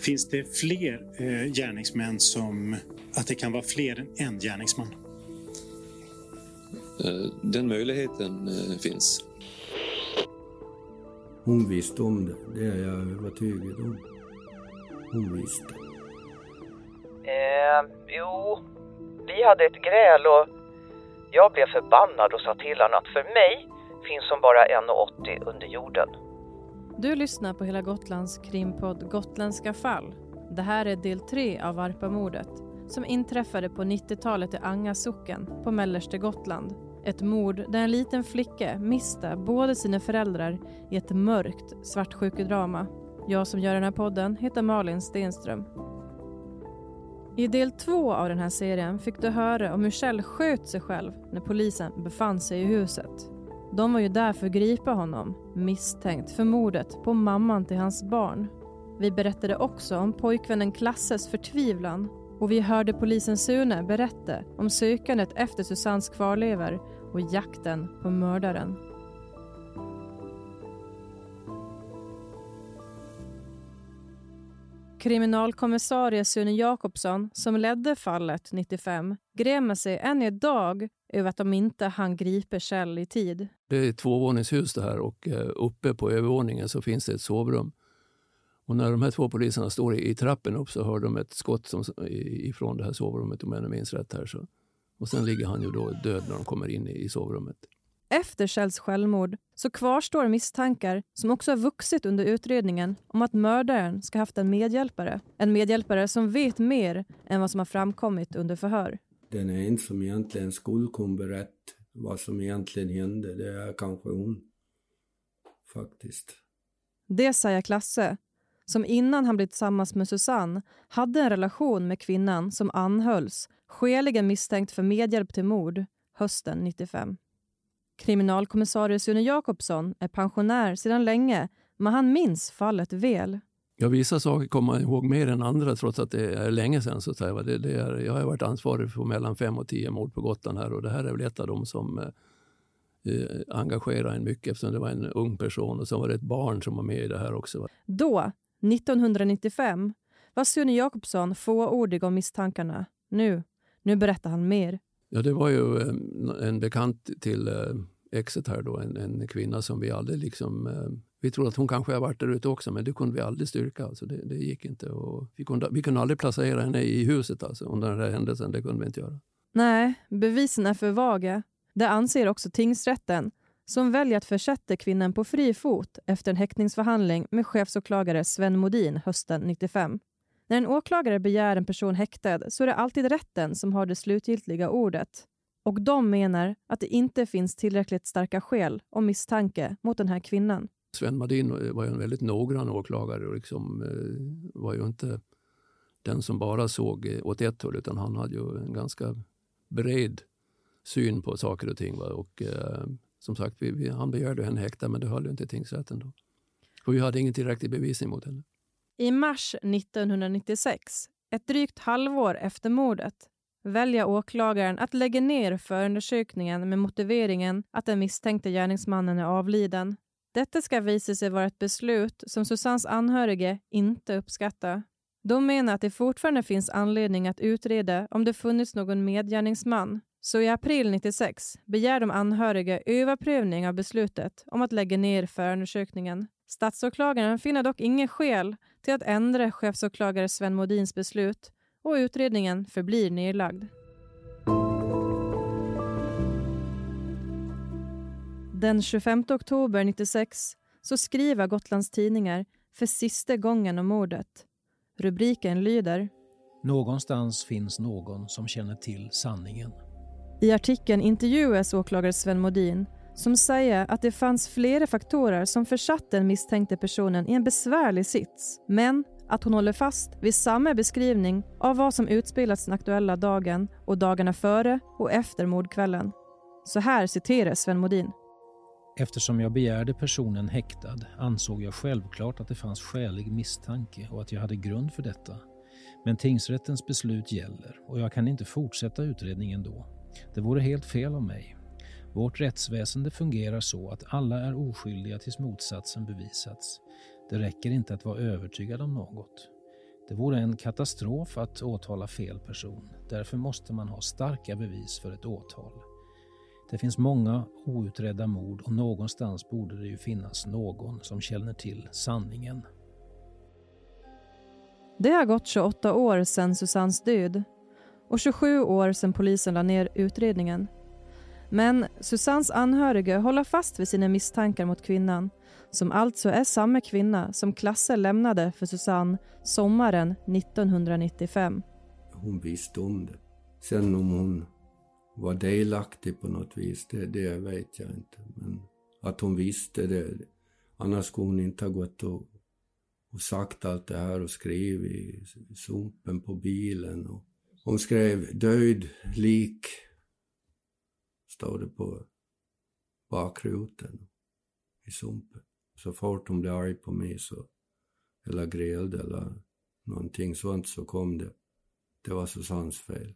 Finns det fler eh, gärningsmän som... Att det kan vara fler än en gärningsman? Eh, den möjligheten eh, finns. Hon visste om det, det är jag övertygad om. Hon visste. Eh, jo, vi hade ett gräl och jag blev förbannad och sa till honom att för mig finns hon bara 1,80 under jorden. Du lyssnar på Hela Gotlands krimpodd Gotländska fall. Det här är del tre av Varpamordet som inträffade på 90-talet i Anga socken på mellersta Gotland. Ett mord där en liten flicka miste båda sina föräldrar i ett mörkt svartsjukedrama. Jag som gör den här podden heter Malin Stenström. I del två av den här serien fick du höra om hur Kjell sköt sig själv när polisen befann sig i huset. De var ju där för att gripa honom, misstänkt för mordet på mamman till hans barn. Vi berättade också om pojkvännen Klasses förtvivlan och vi hörde polisen Sune berätta om sökandet efter Susannes kvarlevor och jakten på mördaren. Kriminalkommissarie Sune Jakobsson, som ledde fallet 95, grämer sig än idag över att de inte hann gripa Kjell i tid. Det är ett tvåvåningshus det här och eh, uppe på övervåningen så finns det ett sovrum. Och när de här två poliserna står i, trappen upp så hör de ett skott som, ifrån det här sovrummet om jag minns rätt. Här, så. Och sen ligger han ju då död när de kommer in i, i sovrummet. Efter Kjells självmord så kvarstår misstankar som också har vuxit under utredningen om att mördaren ska haft en medhjälpare. En medhjälpare som vet mer än vad som har framkommit under förhör. Den är en som egentligen skulle kunna berätta vad som egentligen hände. Det är kanske hon. Faktiskt. Det säger Klasse, som innan han blivit tillsammans med Susanne hade en relation med kvinnan som anhölls, skäligen misstänkt för medhjälp till mord, hösten 95. Kriminalkommissarie Sune Jakobsson är pensionär sedan länge men han minns fallet väl. Ja, vissa saker kommer man ihåg mer än andra trots att det är länge sedan. Så att säga. Det, det är, jag har varit ansvarig för mellan fem och tio mord på Gotland här och det här är väl ett av dem som eh, eh engagerar en mycket eftersom det var en ung person och så var det ett barn som var med i det här också. Då, 1995, var Sune Jakobsson fåordig om misstankarna. Nu, nu berättar han mer. Ja, det var ju eh, en bekant till eh, exet här då, en, en kvinna som vi aldrig liksom... Eh, vi trodde att hon kanske har varit där ute också, men det kunde vi aldrig styrka. Alltså det, det gick inte. Och vi, kunde, vi kunde aldrig placera henne i huset alltså, under den här händelsen. Det kunde vi inte göra. Nej, bevisen är för vaga. Det anser också tingsrätten som väljer att försätta kvinnan på fri fot efter en häktningsförhandling med chefsåklagare Sven Modin hösten 95. När en åklagare begär en person häktad så är det alltid rätten som har det slutgiltiga ordet. Och de menar att det inte finns tillräckligt starka skäl och misstanke mot den här kvinnan. Sven Madin var ju en väldigt noggrann åklagare och liksom, eh, var ju inte den som bara såg eh, åt ett håll utan han hade ju en ganska bred syn på saker och ting. Va? Och, eh, som sagt, vi, vi, han begärde henne häktad men det höll inte tingsrätten då. För vi hade ingen tillräcklig bevisning mot henne. I mars 1996, ett drygt halvår efter mordet, väljer åklagaren att lägga ner förundersökningen med motiveringen att den misstänkte gärningsmannen är avliden. Detta ska visa sig vara ett beslut som Susannes anhöriga inte uppskattar. De menar att det fortfarande finns anledning att utreda om det funnits någon medgärningsman. Så i april 96 begär de anhöriga överprövning av beslutet om att lägga ner förundersökningen. Statsåklagaren finner dock inget skäl till att ändra chefsåklagare Sven Modins beslut och utredningen förblir nedlagd. Den 25 oktober 96 så skriver Gotlands Tidningar för sista gången om mordet. Rubriken lyder Någonstans finns någon som känner till sanningen. I artikeln intervjuas åklagare Sven Modin som säger att det fanns flera faktorer som försatte den misstänkte personen i en besvärlig sits, men att hon håller fast vid samma beskrivning av vad som utspelats den aktuella dagen och dagarna före och efter mordkvällen. Så här citerar Sven Modin. Eftersom jag begärde personen häktad ansåg jag självklart att det fanns skälig misstanke och att jag hade grund för detta. Men tingsrättens beslut gäller och jag kan inte fortsätta utredningen då. Det vore helt fel av mig. Vårt rättsväsende fungerar så att alla är oskyldiga tills motsatsen bevisats. Det räcker inte att vara övertygad om något. Det vore en katastrof att åtala fel person. Därför måste man ha starka bevis för ett åtal. Det finns många outredda mord och någonstans borde det ju finnas någon som känner till sanningen. Det har gått 28 år sedan Susannes död och 27 år sedan polisen la ner utredningen. Men Susannes anhöriga håller fast vid sina misstankar mot kvinnan som alltså är samma kvinna som Klasse lämnade för Susanne sommaren 1995. Hon visste om det. Sen om hon var delaktig på något vis, det, det vet jag inte. Men att hon visste det, annars skulle hon inte ha gått och, och sagt allt det här och skrivit i sumpen på bilen. Och hon skrev död, lik, stod det på bakrutan i sumpen. Så fort hon blev arg på mig så, eller grälde eller någonting sånt så kom det. Det var Susannes fel.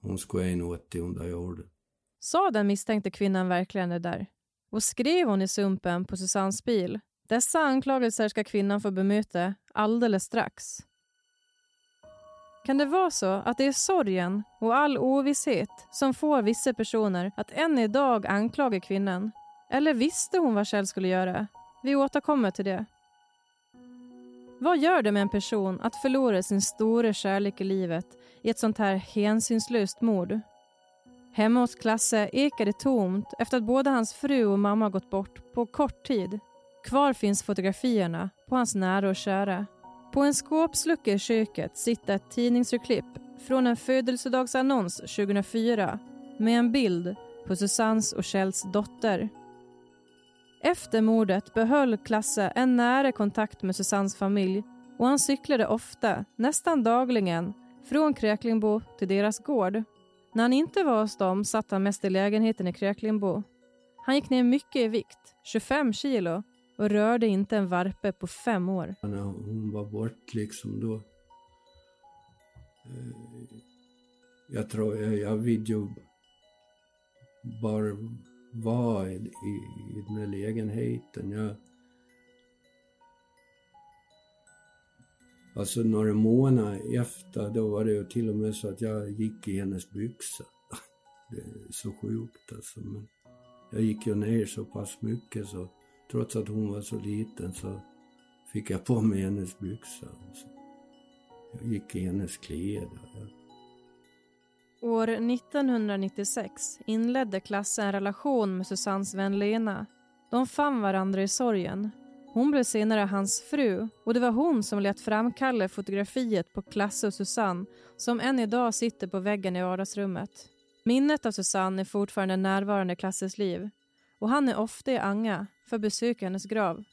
Hon skulle 1,80 under jorden. Sa den misstänkte kvinnan verkligen det där? Och skrev hon i sumpen på Susannes bil? Dessa anklagelser ska kvinnan få bemöta alldeles strax. Kan det vara så att det är sorgen och all ovisshet som får vissa personer att än idag anklaga kvinnan? Eller visste hon vad Kjell skulle göra? Vi återkommer till det. Vad gör det med en person att förlora sin stora kärlek i livet i ett sånt här hänsynslöst mord? Hemma hos Klasse ekar det tomt efter att både hans fru och mamma gått bort på kort tid. Kvar finns fotografierna på hans nära och kära. På en skåpslucka i köket sitter ett tidningsurklipp från en födelsedagsannons 2004 med en bild på Susannes och Kjells dotter. Efter mordet behöll Klasse en nära kontakt med Susannes familj och han cyklade ofta, nästan dagligen, från Kräklingbo till deras gård. När han inte var hos dem satt han mest i lägenheten i Kräklingbo. Han gick ner mycket i vikt, 25 kilo, och rörde inte en varpe på fem år. När hon var bort liksom då... Eh, jag tror jag, jag vill ju bara vara i, i, i den här lägenheten. Jag, alltså några månader efter, då var det ju till och med så att jag gick i hennes byxor. Det är så sjukt alltså. Men jag gick ju ner så pass mycket så trots att hon var så liten så fick jag på mig hennes byxor. Jag gick i hennes kläder. År 1996 inledde Klasse en relation med Susannes vän Lena. De fann varandra i sorgen. Hon blev senare hans fru och det var hon som lät framkalla fotografiet på Klasse och Susanne som än idag sitter på väggen i vardagsrummet. Minnet av Susanne är fortfarande närvarande i Klasses liv och han är ofta i Anga för att besöka hennes grav.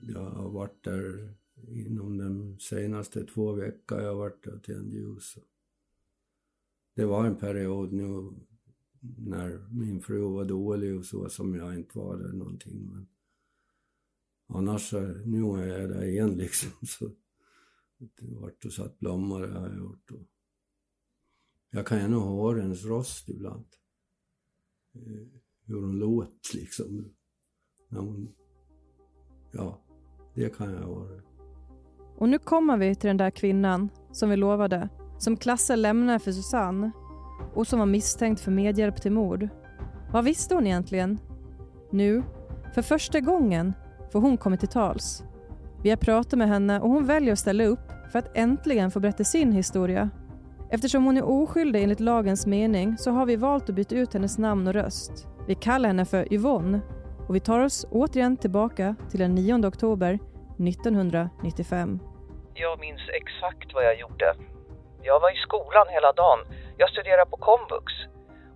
Jag har varit där inom de senaste två veckorna. Jag har varit där och tänt ljus det var en period nu när min fru var dålig och så som jag inte var där någonting. Men annars, nu är jag där igen liksom. Så det har varit och satt blommor, det har jag gjort. Och jag kan ju nog höra hennes röst ibland. Eh, hur hon låter liksom. När hon, ja, det kan jag vara. Och nu kommer vi till den där kvinnan som vi lovade som Klasse lämnade för Susanne och som var misstänkt för medhjälp till mord. Vad visste hon egentligen? Nu, för första gången, får hon kommit till tals. Vi har pratat med henne och hon väljer att ställa upp för att äntligen få berätta sin historia. Eftersom hon är oskyldig enligt lagens mening så har vi valt att byta ut hennes namn och röst. Vi kallar henne för Yvonne och vi tar oss återigen tillbaka till den 9 oktober 1995. Jag minns exakt vad jag gjorde. Jag var i skolan hela dagen. Jag studerade på komvux.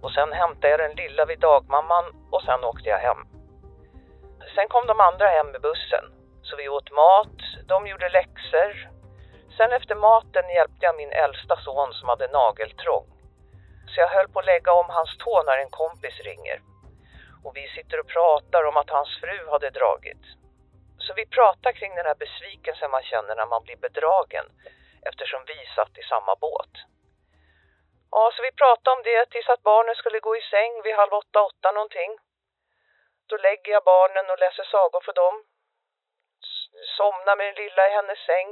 Och sen hämtade jag den lilla vid dagmamman och sen åkte jag hem. Sen kom de andra hem med bussen. Så vi åt mat, de gjorde läxor. Sen efter maten hjälpte jag min äldsta son som hade nageltrång. Så jag höll på att lägga om hans tå när en kompis ringer. Och vi sitter och pratar om att hans fru hade dragit. Så vi pratar kring den här besvikelsen man känner när man blir bedragen eftersom vi satt i samma båt. Ja, så vi pratade om det tills att barnen skulle gå i säng vid halv åtta, åtta någonting. Då lägger jag barnen och läser sagor för dem. Somnar med den lilla i hennes säng.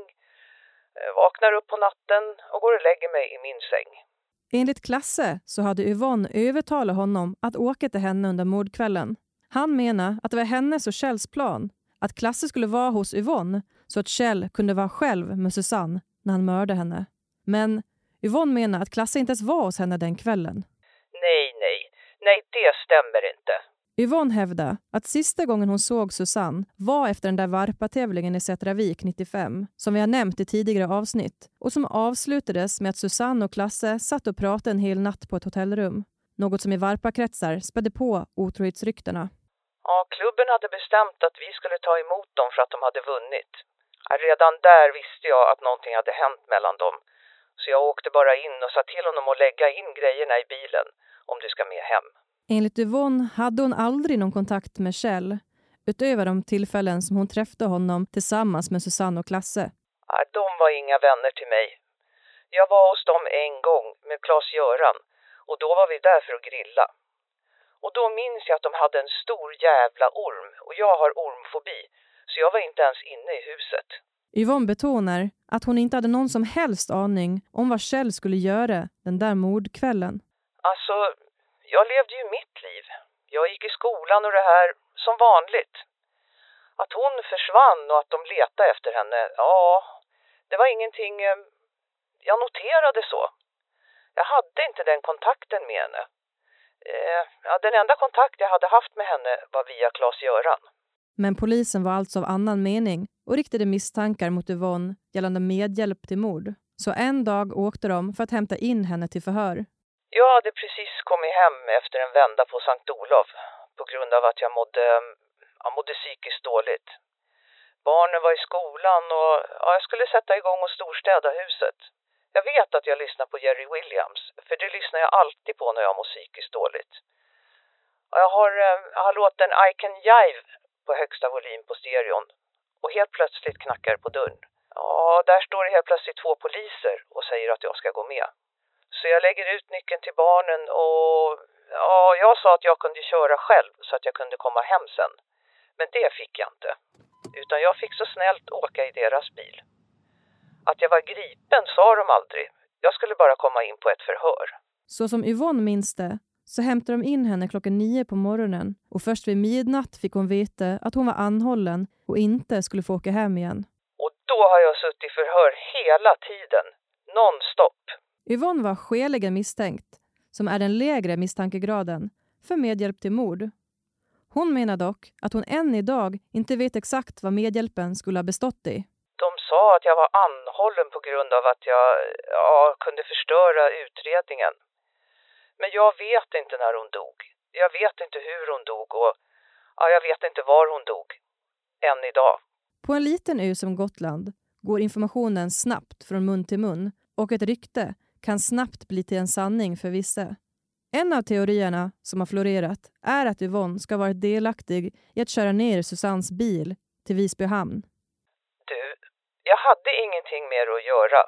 Eh, vaknar upp på natten och går och lägger mig i min säng. Enligt Klasse så hade Yvonne övertalat honom att åka till henne under mordkvällen. Han menar att det var hennes och Kjells plan att Klasse skulle vara hos Yvonne så att Kjell kunde vara själv med Susanne när han mördade henne. Men Yvonne menar att Klasse inte ens var hos henne den kvällen. Nej, nej, nej, det stämmer inte. Yvonne hävdar att sista gången hon såg Susanne var efter den där varpatävlingen i Sätravik 95, som vi har nämnt i tidigare avsnitt, och som avslutades med att Susanne och Klasse satt och pratade en hel natt på ett hotellrum. Något som i varpakretsar spädde på otrohetsryktena. Ja, klubben hade bestämt att vi skulle ta emot dem för att de hade vunnit. Redan där visste jag att någonting hade hänt mellan dem. Så jag åkte bara in och sa till honom att lägga in grejerna i bilen om du ska med hem. Enligt Yvonne hade hon aldrig någon kontakt med Kjell utöver de tillfällen som hon träffade honom tillsammans med Susanne och Klasse. De var inga vänner till mig. Jag var hos dem en gång med Klas-Göran och då var vi där för att grilla. Och då minns jag att de hade en stor jävla orm och jag har ormfobi så jag var inte ens inne i huset. Yvonne betonar att hon inte hade någon som helst aning om vad Kjell skulle göra den där mordkvällen. Alltså, jag levde ju mitt liv. Jag gick i skolan och det här som vanligt. Att hon försvann och att de letade efter henne, ja, det var ingenting... Eh, jag noterade så. Jag hade inte den kontakten med henne. Eh, ja, den enda kontakt jag hade haft med henne var via Klas-Göran. Men polisen var alltså av annan mening och riktade misstankar mot Yvonne gällande medhjälp till mord. Så en dag åkte de för att hämta in henne till förhör. Jag hade precis kommit hem efter en vända på Sankt Olof på grund av att jag mådde, jag mådde psykiskt dåligt. Barnen var i skolan och ja, jag skulle sätta igång och storstäda huset. Jag vet att jag lyssnar på Jerry Williams, för det lyssnar jag alltid på när jag mår psykiskt dåligt. Jag har, eh, jag har låten I Can Jive på högsta volym på stereon och helt plötsligt knackar det på dörren. Ja, där står det helt plötsligt två poliser och säger att jag ska gå med. Så jag lägger ut nyckeln till barnen och ja, jag sa att jag kunde köra själv så att jag kunde komma hem sen. Men det fick jag inte. Utan jag fick så snällt åka i deras bil. Att jag var gripen sa de aldrig. Jag skulle bara komma in på ett förhör. Så som Yvonne minns det så hämtade de in henne klockan nio på morgonen och först vid midnatt fick hon veta att hon var anhållen och inte skulle få åka hem igen. Och då har jag suttit i förhör hela tiden, nonstop. Yvonne var skäligen misstänkt, som är den lägre misstankegraden, för medhjälp till mord. Hon menar dock att hon än idag inte vet exakt vad medhjälpen skulle ha bestått i. De sa att jag var anhållen på grund av att jag ja, kunde förstöra utredningen. Men jag vet inte när hon dog. Jag vet inte hur hon dog och ja, jag vet inte var hon dog. Än idag. På en liten ö som Gotland går informationen snabbt från mun till mun och ett rykte kan snabbt bli till en sanning för vissa. En av teorierna som har florerat är att Yvonne ska ha varit delaktig i att köra ner Susannes bil till Visby hamn. Du, jag hade ingenting mer att göra.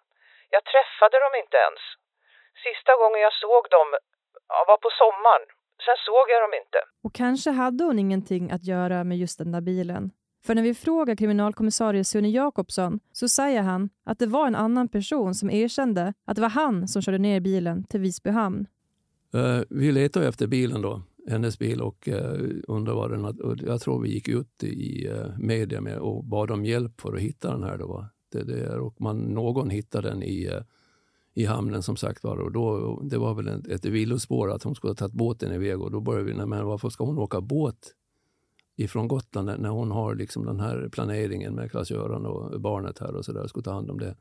Jag träffade dem inte ens. Sista gången jag såg dem var på sommaren. Sen såg jag dem inte. Och kanske hade hon ingenting att göra med just den där bilen. För när vi frågar kriminalkommissarie Sune Jakobsson så säger han att det var en annan person som erkände att det var han som körde ner bilen till Visby hamn. Uh, vi letade efter bilen då, hennes bil och eh, uh, undrade vad den och Jag tror vi gick ut i uh, media med och bad om hjälp för att hitta den här. Då, det, det, och man, någon hittade den i, uh, i hamnen som sagt var. Och då, det var väl ett, ett villospår att hon skulle ha tagit båten iväg och då började vi, nej, men varför ska hon åka båt ifrån Gotland när hon har liksom den här planeringen med Klas-Göran och barnet här och så där, ska ta hand om det.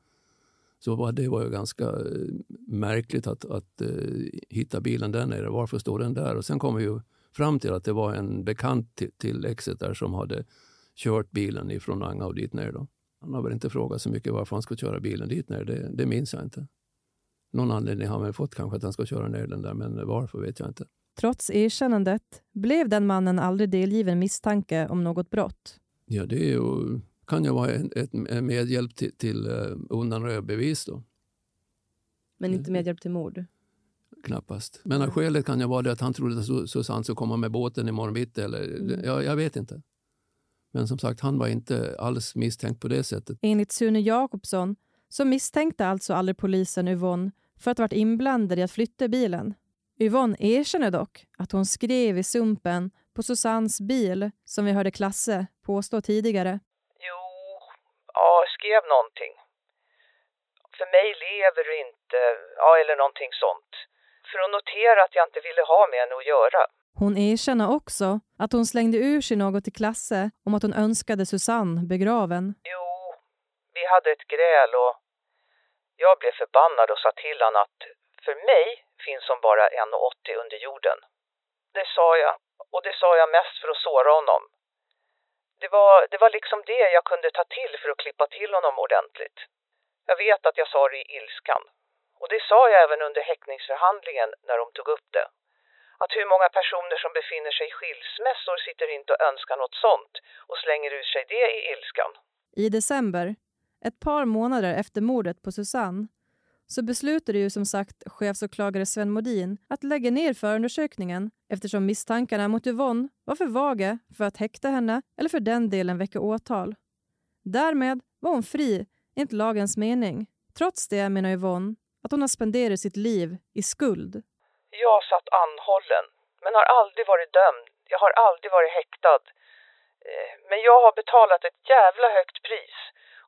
Så var, det var ju ganska eh, märkligt att, att uh, hitta bilen där nere. Varför står den där? Och sen kom vi ju fram till att det var en bekant till, till Exeter som hade kört bilen ifrån Anga och dit ner. Då. Han har väl inte frågat så mycket varför han ska köra bilen dit ner. Det, det minns jag inte. Någon anledning har han väl fått kanske att han ska köra ner den där, men varför vet jag inte. Trots erkännandet blev den mannen aldrig delgiven misstanke om något brott. Ja, det ju, kan ju vara ett, ett medhjälp till, till uh, undanröja bevis. Då. Men inte medhjälp till mord? Knappast. Men mm. skälet kan ju vara det att han trodde att Susanne skulle komma med båten imorgon bitti. Eller, mm. jag, jag vet inte. Men som sagt, han var inte alls misstänkt på det sättet. Enligt Sune Jakobsson så misstänkte alltså aldrig polisen Yvonne för att ha varit inblandad i att flytta bilen. Yvonne erkänner dock att hon skrev i sumpen på Susannes bil, som vi hörde Klasse påstå tidigare. Jo, ja, jag skrev någonting. För mig lever du inte, ja, eller någonting sånt. För att notera att jag inte ville ha med henne att göra. Hon erkänner också att hon slängde ur sig något till Klasse om att hon önskade Susanne begraven. Jo, vi hade ett gräl och jag blev förbannad och sa till honom att för mig finns hon bara 1,80 under jorden. Det sa jag, och det sa jag mest för att såra honom. Det var, det var liksom det jag kunde ta till för att klippa till honom ordentligt. Jag vet att jag sa det i ilskan. Och det sa jag även under häktningsförhandlingen när de tog upp det. Att hur många personer som befinner sig i skilsmässor sitter inte och önskar något sånt och slänger ur sig det i ilskan. I december, ett par månader efter mordet på Susanne, så beslutade ju som sagt chefsåklagare Sven Modin att lägga ner förundersökningen eftersom misstankarna mot Yvonne var för vaga för att häkta henne eller för den delen väcka åtal. Därmed var hon fri enligt lagens mening. Trots det menar Yvonne att hon har spenderat sitt liv i skuld. Jag satt anhållen, men har aldrig varit dömd. Jag har aldrig varit häktad. Eh, men jag har betalat ett jävla högt pris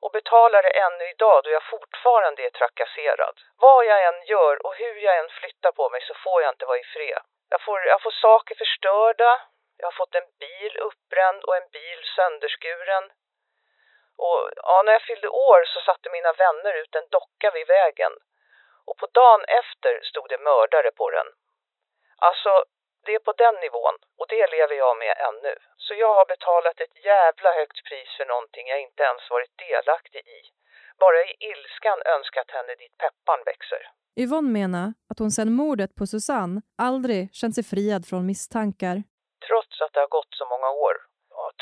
och betalar det ännu idag då jag fortfarande är trakasserad. Vad jag än gör och hur jag än flyttar på mig så får jag inte vara i fred. Jag får, jag får saker förstörda, jag har fått en bil uppbränd och en bil sönderskuren. Och ja, när jag fyllde år så satte mina vänner ut en docka vid vägen. Och på dagen efter stod det mördare på den. Alltså, det är på den nivån och det lever jag med ännu. Så jag har betalat ett jävla högt pris för någonting jag inte ens varit delaktig i. Bara i ilskan önskat henne dit peppan växer. Yvonne menar att hon sedan mordet på Susanne aldrig känt sig friad från misstankar. Trots att det har gått så många år,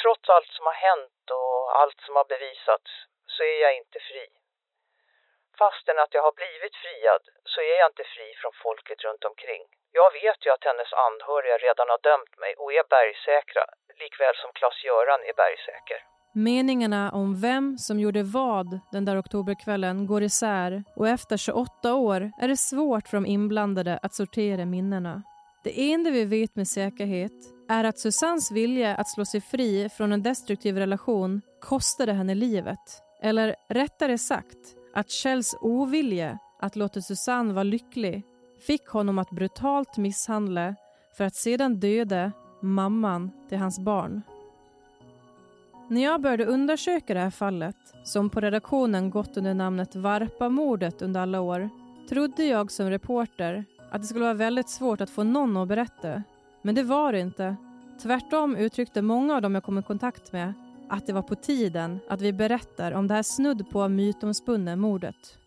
trots allt som har hänt och allt som har bevisats, så är jag inte fri. Fastän att jag har blivit friad så är jag inte fri från folket runt omkring. Jag vet ju att hennes anhöriga redan har dömt mig och är bergsäkra, likväl som Klas-Göran är bergsäker. Meningarna om vem som gjorde vad den där oktoberkvällen går isär och efter 28 år är det svårt för de inblandade att sortera minnena. Det enda vi vet med säkerhet är att Susannes vilja att slå sig fri från en destruktiv relation kostade henne livet. Eller rättare sagt, att Kjells ovilja att låta Susanne vara lycklig fick honom att brutalt misshandla för att sedan döda mamman till hans barn. När jag började undersöka det här fallet, som på redaktionen gått under namnet Varpamordet under alla år, trodde jag som reporter att det skulle vara väldigt svårt att få någon att berätta. Men det var det inte. Tvärtom uttryckte många av dem jag kom i kontakt med att det var på tiden att vi berättar om det här snudd på mytomspunna mordet.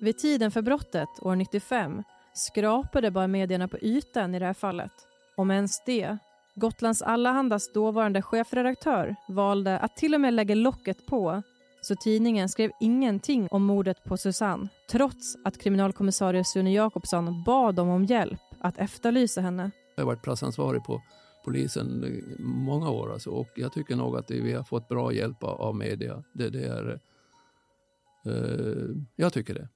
Vid tiden för brottet, år 95, skrapade bara medierna på ytan i det här fallet. Om ens det. Gotlands Allahandas dåvarande chefredaktör valde att till och med lägga locket på så tidningen skrev ingenting om mordet på Susanne trots att kriminalkommissarie Sune Jakobsson bad dem om hjälp att efterlysa henne. Jag har varit platsansvarig på polisen många år alltså, och jag tycker nog att vi har fått bra hjälp av media. Det, det är, eh, jag tycker det.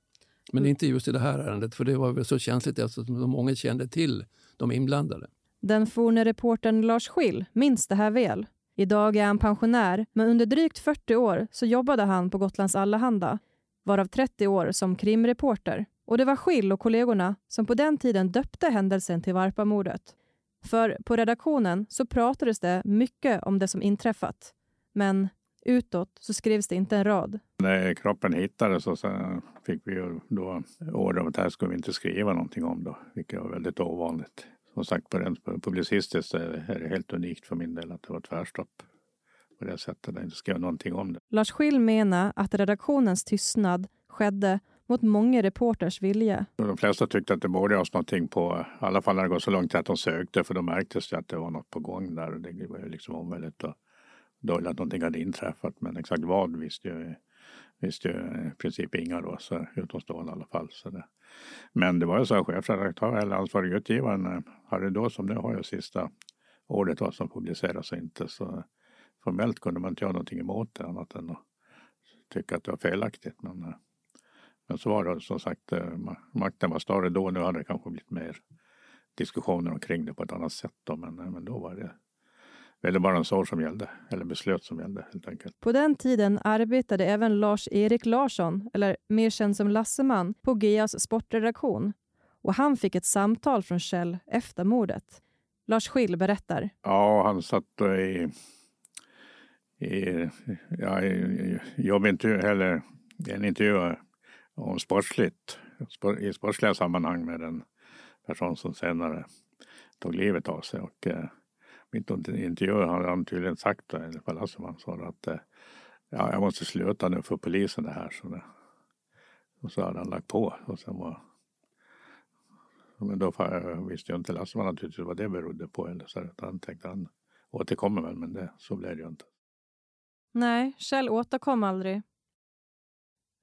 Men mm. inte just i det här ärendet, för det var väl så känsligt eftersom så många kände till de inblandade. Den forne reportern Lars Schill minns det här väl. Idag är han pensionär, men under drygt 40 år så jobbade han på Gotlands Allehanda, varav 30 år som krimreporter. Och det var Schill och kollegorna som på den tiden döpte händelsen till Varpamordet. För på redaktionen så pratades det mycket om det som inträffat. Men utåt så skrevs det inte en rad. När kroppen hittades så fick vi då order om att här skulle vi inte skriva någonting om då, vilket var väldigt ovanligt. Som sagt, på rent publicistiskt är det helt unikt för min del att det var tvärstopp på det sättet. Jag inte skrev någonting om det. Lars Schill menar att redaktionens tystnad skedde mot många reporters vilja. De flesta tyckte att det borde göras någonting på, i alla fall när det går så långt att de sökte, för då märktes det att det var något på gång där. Det var ju liksom omöjligt att dölja att någonting hade inträffat. Men exakt vad visste ju, visste ju i princip inga då, så utomstående i alla fall. Så det. Men det var ju så att chefredaktör eller ansvarig utgivaren eh, hade då, som det har ju sista ordet vad som publiceras och inte. Så formellt kunde man inte göra någonting emot det annat än att tycka att det var felaktigt. Men eh, men så var det som sagt, eh, makten var större då. Nu hade det kanske blivit mer diskussioner omkring det på ett annat sätt. Då, men, men då var det vederbörande år som gällde, eller beslut som gällde helt enkelt. På den tiden arbetade även Lars-Erik Larsson, eller mer känd som Lasseman, på GAs sportredaktion. Och han fick ett samtal från Kjell efter mordet. Lars Schill berättar. Ja, han satt i, i, ja, i jobbintervju, eller en intervju om sportsligt, i sportsliga sammanhang med en person som senare tog livet av sig. Och, eh, mitt under intervjun han tydligen sagt, eller på Lasseman sa att eh, ja, jag måste sluta nu för polisen det här. Så det, och så hade han lagt på. Och sen var, men då visste jag inte Lasseman naturligtvis vad det berodde på. Eller så han tänkte han återkommer väl, men det, så blev det ju inte. Nej, Kjell återkom aldrig.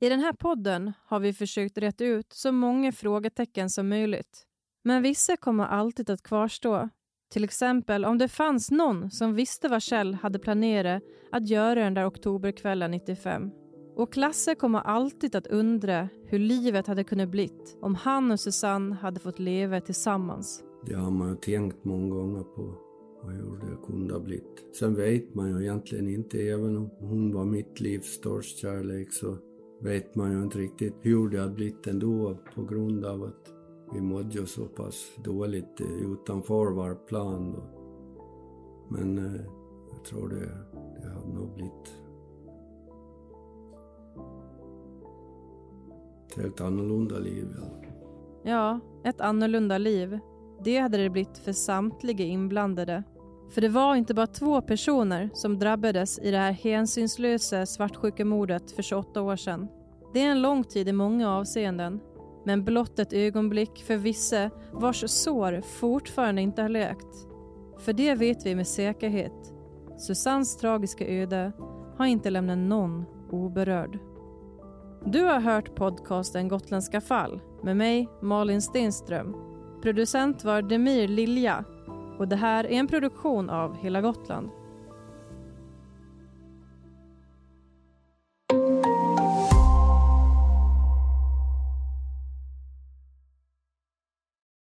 I den här podden har vi försökt rätta ut så många frågetecken som möjligt. Men vissa kommer alltid att kvarstå. Till exempel om det fanns någon som visste vad Kjell hade planerat att göra den där oktoberkvällen 95. Och Klasse kommer alltid att undra hur livet hade kunnat blivit om han och Susanne hade fått leva tillsammans. Det har man ju tänkt många gånger på, hur det kunde ha blivit. Sen vet man ju egentligen inte, även om hon var mitt livs största kärlek så vet man ju inte riktigt hur det hade blivit ändå på grund av att vi mådde ju så pass dåligt eh, utanför vår plan. Då. Men eh, jag tror det, det hade nog blivit ett helt annorlunda liv. Ja. ja, ett annorlunda liv. Det hade det blivit för samtliga inblandade. För det var inte bara två personer som drabbades i det här hänsynslösa svartsjukemordet för 28 år sedan. Det är en lång tid i många avseenden men blott ett ögonblick för vissa vars sår fortfarande inte har läkt. För det vet vi med säkerhet. Susannes tragiska öde har inte lämnat någon oberörd. Du har hört podcasten Gotländska fall med mig, Malin Stenström. Producent var Demir Lilja och det här är en produktion av Hela Gotland.